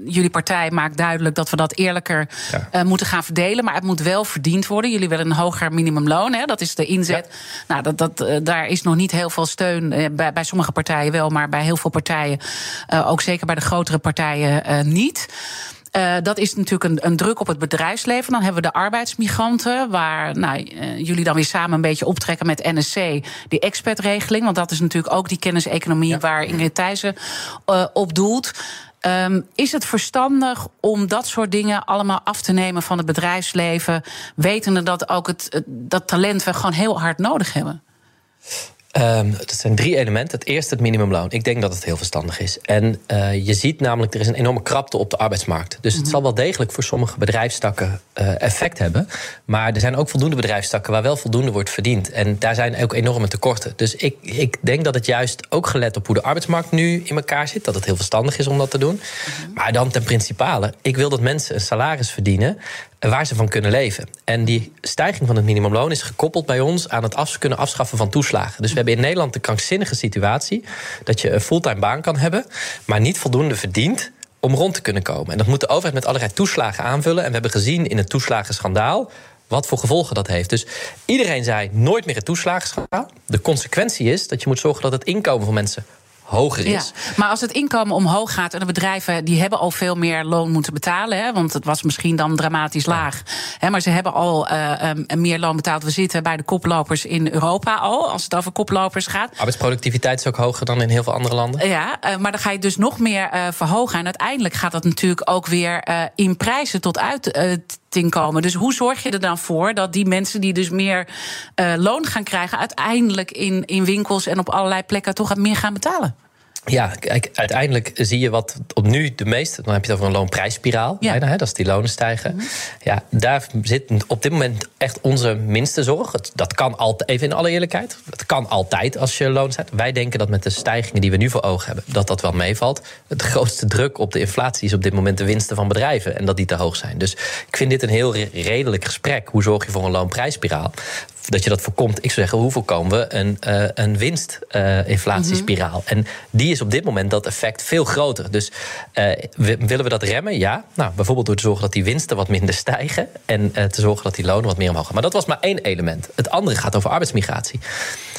jullie partij maakt duidelijk dat we dat eerlijker ja. moeten gaan verdelen. Maar het moet wel verdiend worden. Jullie willen een hoger minimumloon, hè, dat is de inzet. Ja. Nou, dat, dat, daar is nog niet heel veel steun. bij, bij sommige partijen wel, maar bij heel veel partijen... ook zeker bij de grotere partijen niet... Uh, dat is natuurlijk een, een, druk op het bedrijfsleven. Dan hebben we de arbeidsmigranten, waar nou, uh, jullie dan weer samen een beetje optrekken met NSC, die expertregeling. Want dat is natuurlijk ook die kenniseconomie ja. waar Ingrid Thijssen uh, op doelt. Um, is het verstandig om dat soort dingen allemaal af te nemen van het bedrijfsleven, wetende dat ook het, het dat talent we gewoon heel hard nodig hebben? Um, dat zijn drie elementen. Het eerste, het minimumloon. Ik denk dat het heel verstandig is. En uh, je ziet namelijk, er is een enorme krapte op de arbeidsmarkt. Dus het mm -hmm. zal wel degelijk voor sommige bedrijfstakken uh, effect hebben. Maar er zijn ook voldoende bedrijfstakken waar wel voldoende wordt verdiend. En daar zijn ook enorme tekorten. Dus ik, ik denk dat het juist ook gelet op hoe de arbeidsmarkt nu in elkaar zit, dat het heel verstandig is om dat te doen. Mm -hmm. Maar dan ten principale, ik wil dat mensen een salaris verdienen waar ze van kunnen leven. En die stijging van het minimumloon is gekoppeld bij ons aan het kunnen afschaffen van toeslagen. Dus we hebben in Nederland de krankzinnige situatie dat je een fulltime baan kan hebben, maar niet voldoende verdient om rond te kunnen komen. En dat moet de overheid met allerlei toeslagen aanvullen. En we hebben gezien in het toeslagenschandaal wat voor gevolgen dat heeft. Dus iedereen zei nooit meer het toeslagenschandaal. De consequentie is dat je moet zorgen dat het inkomen van mensen hoger is. Ja, maar als het inkomen omhoog gaat en de bedrijven die hebben al veel meer loon moeten betalen, hè, want het was misschien dan dramatisch laag, hè, maar ze hebben al uh, um, meer loon betaald. We zitten bij de koplopers in Europa al, als het over koplopers gaat. Arbeidsproductiviteit is ook hoger dan in heel veel andere landen. Ja, uh, maar dan ga je dus nog meer uh, verhogen en uiteindelijk gaat dat natuurlijk ook weer in prijzen tot uit komen. Dus hoe zorg je er dan voor dat die mensen die dus meer uh, loon gaan krijgen, uiteindelijk in, in winkels en op allerlei plekken toch meer gaan betalen? Ja, kijk, uiteindelijk zie je wat op nu de meeste. Dan heb je het over een loonprijsspiraal. Ja. Bijna, hè, dat is die lonen stijgen. Mm-hmm. Ja, daar zit op dit moment echt onze minste zorg. Dat kan altijd, even in alle eerlijkheid. Dat kan altijd als je loon stijgt. Wij denken dat met de stijgingen die we nu voor ogen hebben, dat dat wel meevalt. Het grootste druk op de inflatie is op dit moment de winsten van bedrijven. En dat die te hoog zijn. Dus ik vind dit een heel redelijk gesprek. Hoe zorg je voor een loonprijsspiraal? Dat je dat voorkomt. Ik zou zeggen, hoe voorkomen we een, uh, een winstinflatiespiraal? Uh, mm-hmm. En die is op dit moment dat effect veel groter. Dus uh, willen we dat remmen? Ja. Nou, bijvoorbeeld door te zorgen dat die winsten wat minder stijgen. En te zorgen dat die lonen wat meer omhoog gaan. Maar dat was maar één element. Het andere gaat over arbeidsmigratie.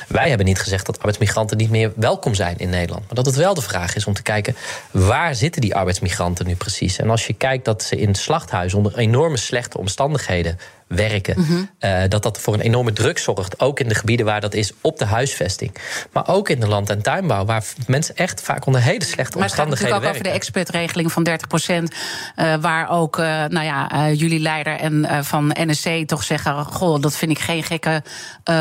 Wij hebben niet gezegd dat arbeidsmigranten niet meer welkom zijn in Nederland. Maar dat het wel de vraag is om te kijken waar zitten die arbeidsmigranten nu precies. En als je kijkt dat ze in slachthuizen onder enorme slechte omstandigheden werken. Mm-hmm. Uh, dat dat voor een enorme druk zorgt. Ook in de gebieden waar dat is op de huisvesting. Maar ook in de land- en tuinbouw, waar mensen echt vaak onder hele slechte maar omstandigheden werken. Maar het gaat natuurlijk ook over de expertregeling van 30 procent. Uh, waar ook, uh, nou ja, jullie leider en van NSC toch zeggen: Goh, dat vind ik geen gekke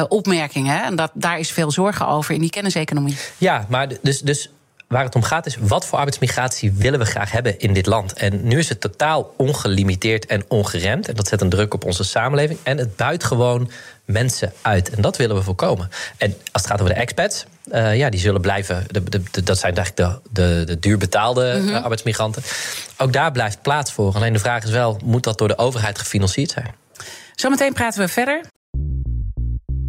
opmerking. Hè? En dat, daar is veel zorgen over in die kenniseconomie. Ja, maar dus. dus waar het om gaat is wat voor arbeidsmigratie willen we graag hebben in dit land. En nu is het totaal ongelimiteerd en ongeremd. En dat zet een druk op onze samenleving. En het buit gewoon mensen uit. En dat willen we voorkomen. En als het gaat over de expats, uh, ja, die zullen blijven. De, de, de, dat zijn eigenlijk de, de, de duur betaalde mm -hmm. uh, arbeidsmigranten. Ook daar blijft plaats voor. Alleen de vraag is wel: moet dat door de overheid gefinancierd zijn? Zometeen praten we verder.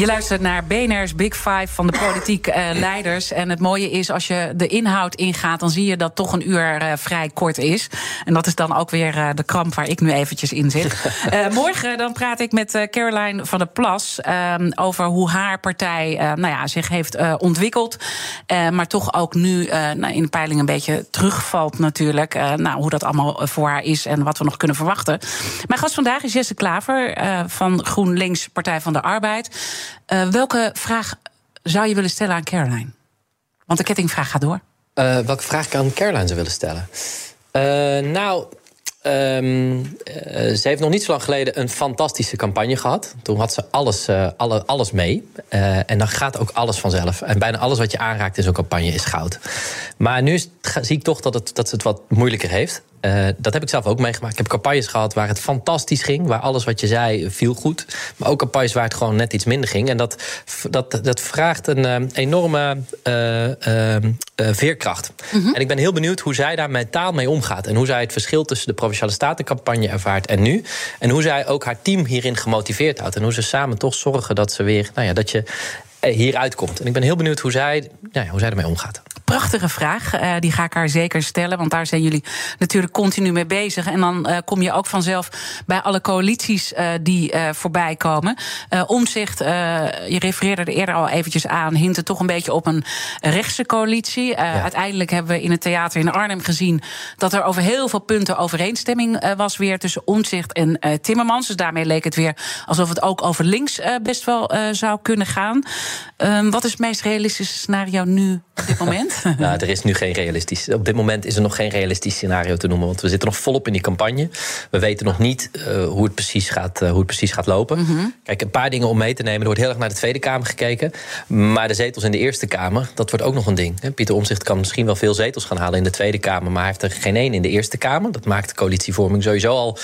Je luistert naar BNR's Big Five van de politiek uh, leiders. En het mooie is, als je de inhoud ingaat... dan zie je dat toch een uur uh, vrij kort is. En dat is dan ook weer uh, de kramp waar ik nu eventjes in zit. morgen dan praat ik met Caroline van der Plas... over hoe haar partij nou ja, zich heeft ontwikkeld. maar toch ook nu nou, in de peiling een beetje terugvalt natuurlijk. nou, hoe dat allemaal voor haar is en wat we nog kunnen verwachten. Mijn gast vandaag is Jesse Klaver van GroenLinks Partij van de Arbeid... Uh, welke vraag zou je willen stellen aan Caroline? Want de kettingvraag gaat door. Uh, welke vraag ik aan Caroline zou willen stellen? Uh, nou, um, ze heeft nog niet zo lang geleden een fantastische campagne gehad. Toen had ze alles, alle, alles mee. en dan gaat ook alles vanzelf. En bijna alles wat je aanraakt in zo'n campagne is goud. Maar nu zie ik toch dat, het, dat ze het wat moeilijker heeft. Uh, dat heb ik zelf ook meegemaakt. Ik heb campagnes gehad waar het fantastisch ging, waar alles wat je zei viel goed. Maar ook campagnes waar het gewoon net iets minder ging. En dat, dat, dat vraagt een uh, enorme veerkracht. Mm -hmm. En ik ben heel benieuwd hoe zij daar mentaal mee omgaat. En hoe zij het verschil tussen de Provinciale Statencampagne ervaart en nu. En hoe zij ook haar team hierin gemotiveerd houdt. En hoe ze samen toch zorgen dat ze weer, nou ja, dat je hieruit komt. En ik ben heel benieuwd hoe zij, nou ja, hoe zij ermee omgaat prachtige vraag. Uh, die ga ik haar zeker stellen. Want daar zijn jullie natuurlijk continu mee bezig. En dan uh, kom je ook vanzelf bij alle coalities uh, die voorbij komen. omzicht, je refereerde er eerder al eventjes aan, hint er toch een beetje op een rechtse coalitie. Ja. Uiteindelijk hebben we in het theater in Arnhem gezien dat er over heel veel punten overeenstemming was weer tussen omzicht en Timmermans. Dus daarmee leek het weer alsof het ook over links best wel zou kunnen gaan. Ehm, wat is het meest realistische scenario nu op dit moment? nou, er is nu geen realistisch. Op dit moment is er nog geen realistisch scenario te noemen. Want we zitten nog volop in die campagne. We weten nog niet uh, hoe, het precies gaat, uh, hoe het precies gaat lopen. Mm -hmm. Kijk, een paar dingen om mee te nemen. Er wordt heel erg naar de Tweede Kamer gekeken. Maar de zetels in de Eerste Kamer, dat wordt ook nog een ding. Pieter Omzicht kan misschien wel veel zetels gaan halen in de Tweede Kamer. Maar hij heeft er geen één in de Eerste Kamer. Dat maakt de coalitievorming sowieso al.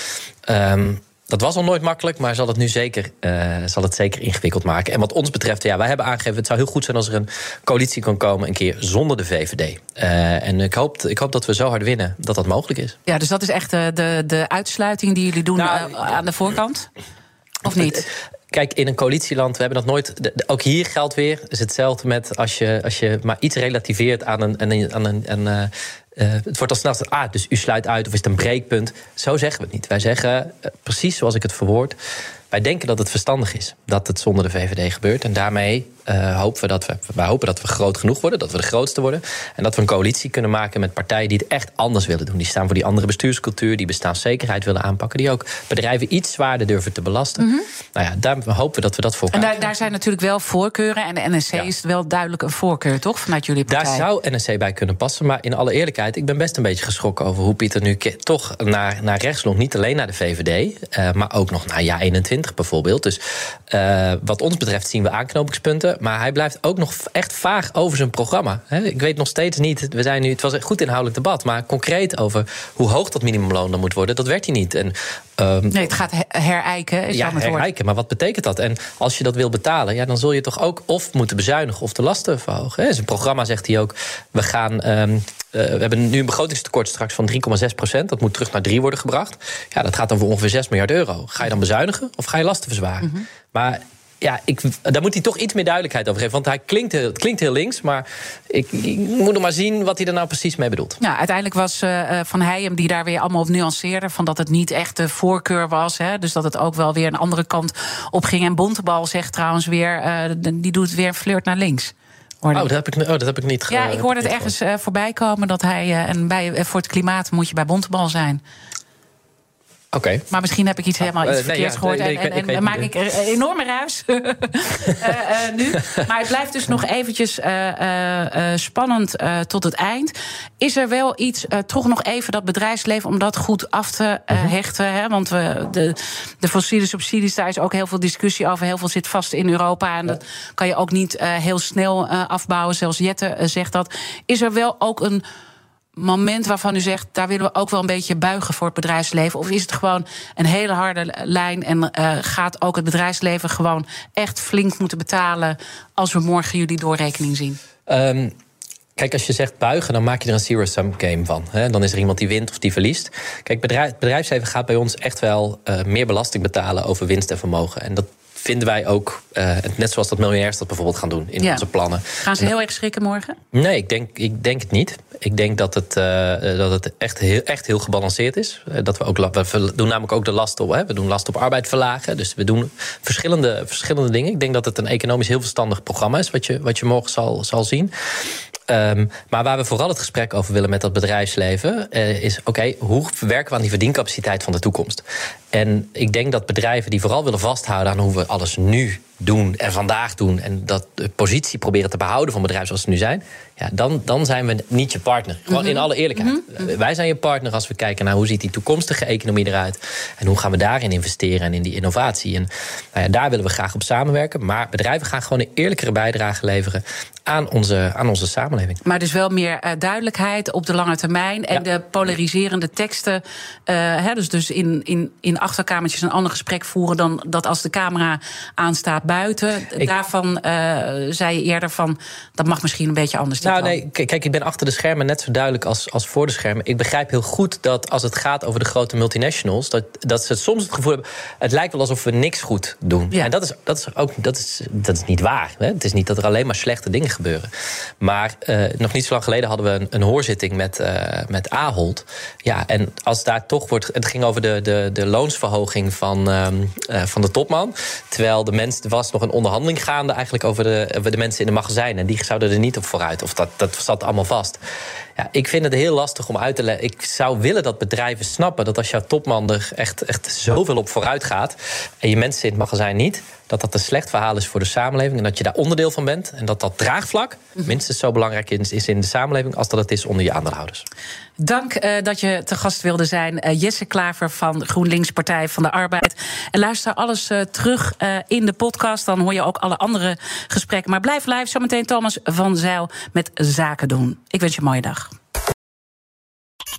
Um, dat was al nooit makkelijk, maar zal het nu zeker, uh, zal het zeker ingewikkeld maken. En wat ons betreft, ja, wij hebben aangegeven... het zou heel goed zijn als er een coalitie kan komen... een keer zonder de VVD. Uh, en ik hoop, ik hoop dat we zo hard winnen dat dat mogelijk is. Ja, dus dat is echt de, de, de uitsluiting die jullie doen nou, aan de voorkant? Of niet? Kijk, in een coalitieland, we hebben dat nooit. Ook hier geldt weer, is hetzelfde met als je, als je maar iets relativeert aan een, aan een, aan een, uh, het wordt al snel ah, dus u sluit uit of is het een breekpunt. Zo zeggen we het niet. Wij zeggen, uh, precies zoals ik het verwoord... wij denken dat het verstandig is dat het zonder de VVD gebeurt. En daarmee uh, hopen we dat we, wij hopen dat we groot genoeg worden, dat we de grootste worden. En dat we een coalitie kunnen maken met partijen die het echt anders willen doen. Die staan voor die andere bestuurscultuur, die bestaanszekerheid willen aanpakken. Die ook bedrijven iets zwaarder durven te belasten. Mm -hmm. Nou ja, daar hopen we dat we dat voor En daar, daar, zijn natuurlijk wel voorkeuren. En de NSC ja. is wel duidelijk een voorkeur, toch? Vanuit jullie partij. Daar zou NSC bij kunnen passen. Maar in alle eerlijkheid, ik ben best een beetje geschrokken over hoe Pieter nu toch naar, naar rechts loopt. Niet alleen naar de VVD, uh, maar ook nog naar Ja 21 bijvoorbeeld. Dus uh, wat ons betreft zien we aanknopingspunten. Maar hij blijft ook nog echt vaag over zijn programma. Ik weet nog steeds niet. We zijn nu, het was een goed inhoudelijk debat. Maar concreet over hoe hoog dat minimumloon dan moet worden, dat werd hij niet. En, um, nee, het gaat herijken. Is ja, herijken. Maar wat betekent dat? En als je dat wil betalen, ja, dan zul je toch ook of moeten bezuinigen of de lasten verhogen. In zijn programma zegt hij ook: we gaan. Um, uh, we hebben nu een begrotingstekort straks van 3,6 procent. Dat moet terug naar 3 worden gebracht. Ja, dat gaat dan voor ongeveer 6 miljard euro. Ga je dan bezuinigen of ga je lasten verzwaren? Mm -hmm. Maar ja, ik, daar moet hij toch iets meer duidelijkheid over geven. Want hij klinkt, het klinkt heel links, maar ik, ik, moet nog maar zien wat hij er nou precies mee bedoelt. Ja, uiteindelijk was uh, Van Heijem die daar weer allemaal op nuanceerde. Van dat het niet echt de voorkeur was. Hè, dus dat het ook wel weer een andere kant op ging. En Bontebal zegt trouwens weer, uh, die doet weer een flirt naar links. Oh dat, heb ik, oh, dat heb ik niet Ja, ik hoorde het ergens uh, voorbij komen dat hij. Uh, en bij, voor het klimaat moet je bij Bontebal zijn. Okay. Maar misschien heb ik iets helemaal iets verkeerds nee, ja, gehoord. Nee, nee, en, en, en maak ik een enorme ruis uh, uh, nu. Maar het blijft dus nog eventjes spannend tot het eind. Is er wel iets, toch nog even dat bedrijfsleven... om dat goed af te mhm. hechten? Hè? Want we, de, de fossiele subsidies, daar is ook heel veel discussie over. Heel veel zit vast in Europa. En ja. dat kan je ook niet heel snel afbouwen. Zelfs Jette zegt dat. Is er wel ook een moment waarvan u zegt, daar willen we ook wel een beetje buigen voor het bedrijfsleven? Of is het gewoon een hele harde lijn en uh, gaat ook het bedrijfsleven gewoon echt flink moeten betalen als we morgen jullie doorrekening zien? Um, Kijk, als je zegt buigen, dan maak je er een zero-sum game van. Hè? Dan is er iemand die wint of die verliest. Kijk, bedrijf, bedrijfsleven gaat bij ons echt wel uh, meer belasting betalen over winst en vermogen. En dat vinden wij ook, uh, net zoals dat miljonairs dat bijvoorbeeld gaan doen in ja. onze plannen. Gaan ze heel erg schrikken morgen? Nee, ik denk, ik denk het niet. Ik denk dat het, uh, dat het echt, heel, echt heel gebalanceerd is. Uh, dat we, ook, we doen namelijk ook de last op, hè, we doen last op arbeid verlagen. Dus we doen verschillende, verschillende dingen. Ik denk dat het een economisch heel verstandig programma is, wat je, wat je morgen zal, zal zien. Um, maar waar we vooral het gesprek over willen met dat bedrijfsleven, uh, is: oké, hoe werken we aan die verdiencapaciteit van de toekomst? En ik denk dat bedrijven die vooral willen vasthouden aan hoe we alles nu doen en vandaag doen, en dat de positie proberen te behouden van bedrijven zoals ze nu zijn, Ja, dan, dan zijn we niet je partner. Gewoon in alle eerlijkheid. Wij zijn je partner als we kijken naar hoe ziet die toekomstige economie eruit. En hoe gaan we daarin investeren en in die innovatie. En nou ja, daar willen we graag op samenwerken. Maar bedrijven gaan gewoon een eerlijkere bijdrage leveren aan onze, aan onze samenleving. Maar dus wel meer uh, duidelijkheid op de lange termijn. En Ja. de polariserende teksten. eh, hè, dus dus in, in, in achterkamertjes een ander gesprek voeren dan dat als de camera aanstaat buiten. Ik- Daarvan eh, zei je eerder van dat mag misschien een beetje anders. Nou, nee, kijk, ik ben achter de schermen net zo duidelijk als, als voor de schermen. Ik begrijp heel goed dat als het gaat over de grote multinationals, dat, dat ze soms het gevoel hebben. Het lijkt wel alsof we niks goed doen. Ja. En dat is, dat is ook dat is, dat is niet waar. Hè? Het is niet dat er alleen maar slechte dingen gebeuren. Maar eh, nog niet zo lang geleden hadden we een, een hoorzitting met, eh, met Ahold. Ja, en als daar toch wordt. Het ging over de, de, de loonsverhoging van, ehm, eh, van de topman. Terwijl de mens, er was nog een onderhandeling gaande eigenlijk over de, over de mensen in de magazijnen. En die zouden er niet op vooruit. Of dat, dat zat allemaal vast. Ja, ik vind het heel lastig om uit te leggen. Ik zou willen dat bedrijven snappen dat als jouw topman er echt, echt zoveel op vooruit gaat. en je mensen in het magazijn niet. dat dat een slecht verhaal is voor de samenleving. en dat je daar onderdeel van bent. En dat dat draagvlak minstens zo belangrijk is, is in de samenleving. als dat het is onder je aandeelhouders. Dank eh, dat je te gast wilde zijn. Eh, Jesse Klaver van GroenLinks Partij van de Arbeid. En luister alles eh, terug in de podcast. Dan hoor je ook alle andere gesprekken. Maar blijf live. Zometeen Thomas van Zijl met Zaken doen. Ik wens je een mooie dag.